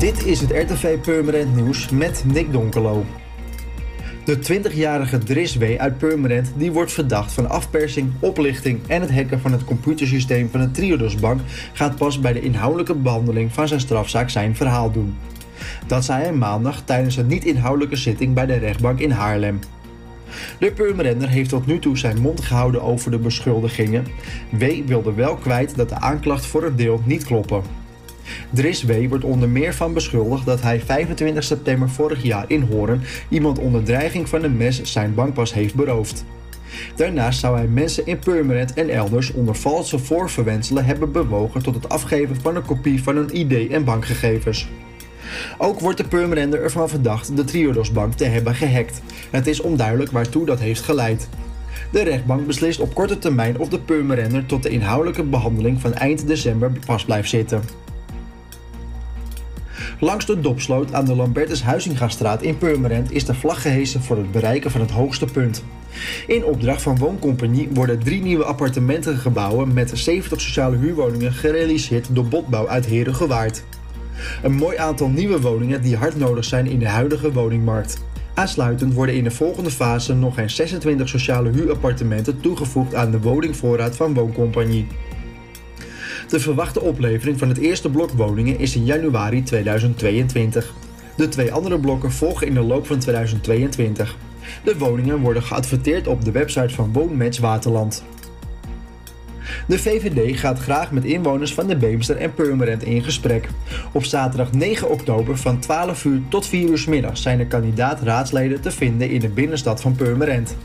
Dit is het RTV Purmerend Nieuws met Nick Donkelo. De 20-jarige Dris W. uit Purmerend die wordt verdacht van afpersing, oplichting en het hacken van het computersysteem van de Triodosbank gaat pas bij de inhoudelijke behandeling van zijn strafzaak zijn verhaal doen. Dat zei hij maandag tijdens een niet-inhoudelijke zitting bij de rechtbank in Haarlem. De Purmerender heeft tot nu toe zijn mond gehouden over de beschuldigingen. W. wilde wel kwijt dat de aanklacht voor een deel niet kloppen. Dris W. wordt onder meer van beschuldigd dat hij 25 september vorig jaar in Hoorn iemand onder dreiging van een mes zijn bankpas heeft beroofd. Daarnaast zou hij mensen in Purmerend en elders onder valse voorverwenselen hebben bewogen tot het afgeven van een kopie van hun ID en bankgegevens. Ook wordt de Purmerender ervan verdacht de Triodosbank te hebben gehackt. Het is onduidelijk waartoe dat heeft geleid. De rechtbank beslist op korte termijn of de Purmerender tot de inhoudelijke behandeling van eind december pas blijft zitten. Langs de Dopsloot aan de Lambertus Huizingastraat in Purmerend is de vlag gehesen voor het bereiken van het hoogste punt. In opdracht van Wooncompagnie worden drie nieuwe appartementengebouwen met 70 sociale huurwoningen gerealiseerd door Botbouw uit Herengewaard. Een mooi aantal nieuwe woningen die hard nodig zijn in de huidige woningmarkt. Aansluitend worden in de volgende fase nog eens 26 sociale huurappartementen toegevoegd aan de woningvoorraad van Wooncompagnie. De verwachte oplevering van het eerste blok woningen is in januari 2022. De twee andere blokken volgen in de loop van 2022. De woningen worden geadverteerd op de website van Woonmatch Waterland. De VVD gaat graag met inwoners van de Beemster en Purmerend in gesprek. Op zaterdag 9 oktober van 12 uur tot 4 uur middag zijn de kandidaat-raadsleden te vinden in de binnenstad van Purmerend.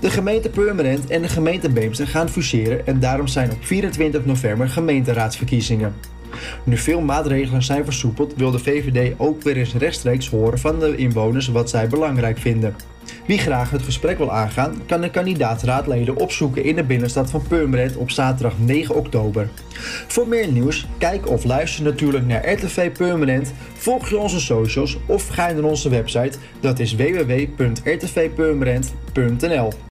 De gemeente Purmerend en de gemeente Beemster gaan fuseren en daarom zijn op 24 november gemeenteraadsverkiezingen. Nu veel maatregelen zijn versoepeld, wil de VVD ook weer eens rechtstreeks horen van de inwoners wat zij belangrijk vinden. Wie graag het gesprek wil aangaan, kan de kandidaatraadleden opzoeken in de binnenstad van Purmerend op zaterdag 9 oktober. Voor meer nieuws, kijk of luister natuurlijk naar RTV Purmerend, volg je onze socials of ga naar onze website, dat is www.rtvpurmerend.nl.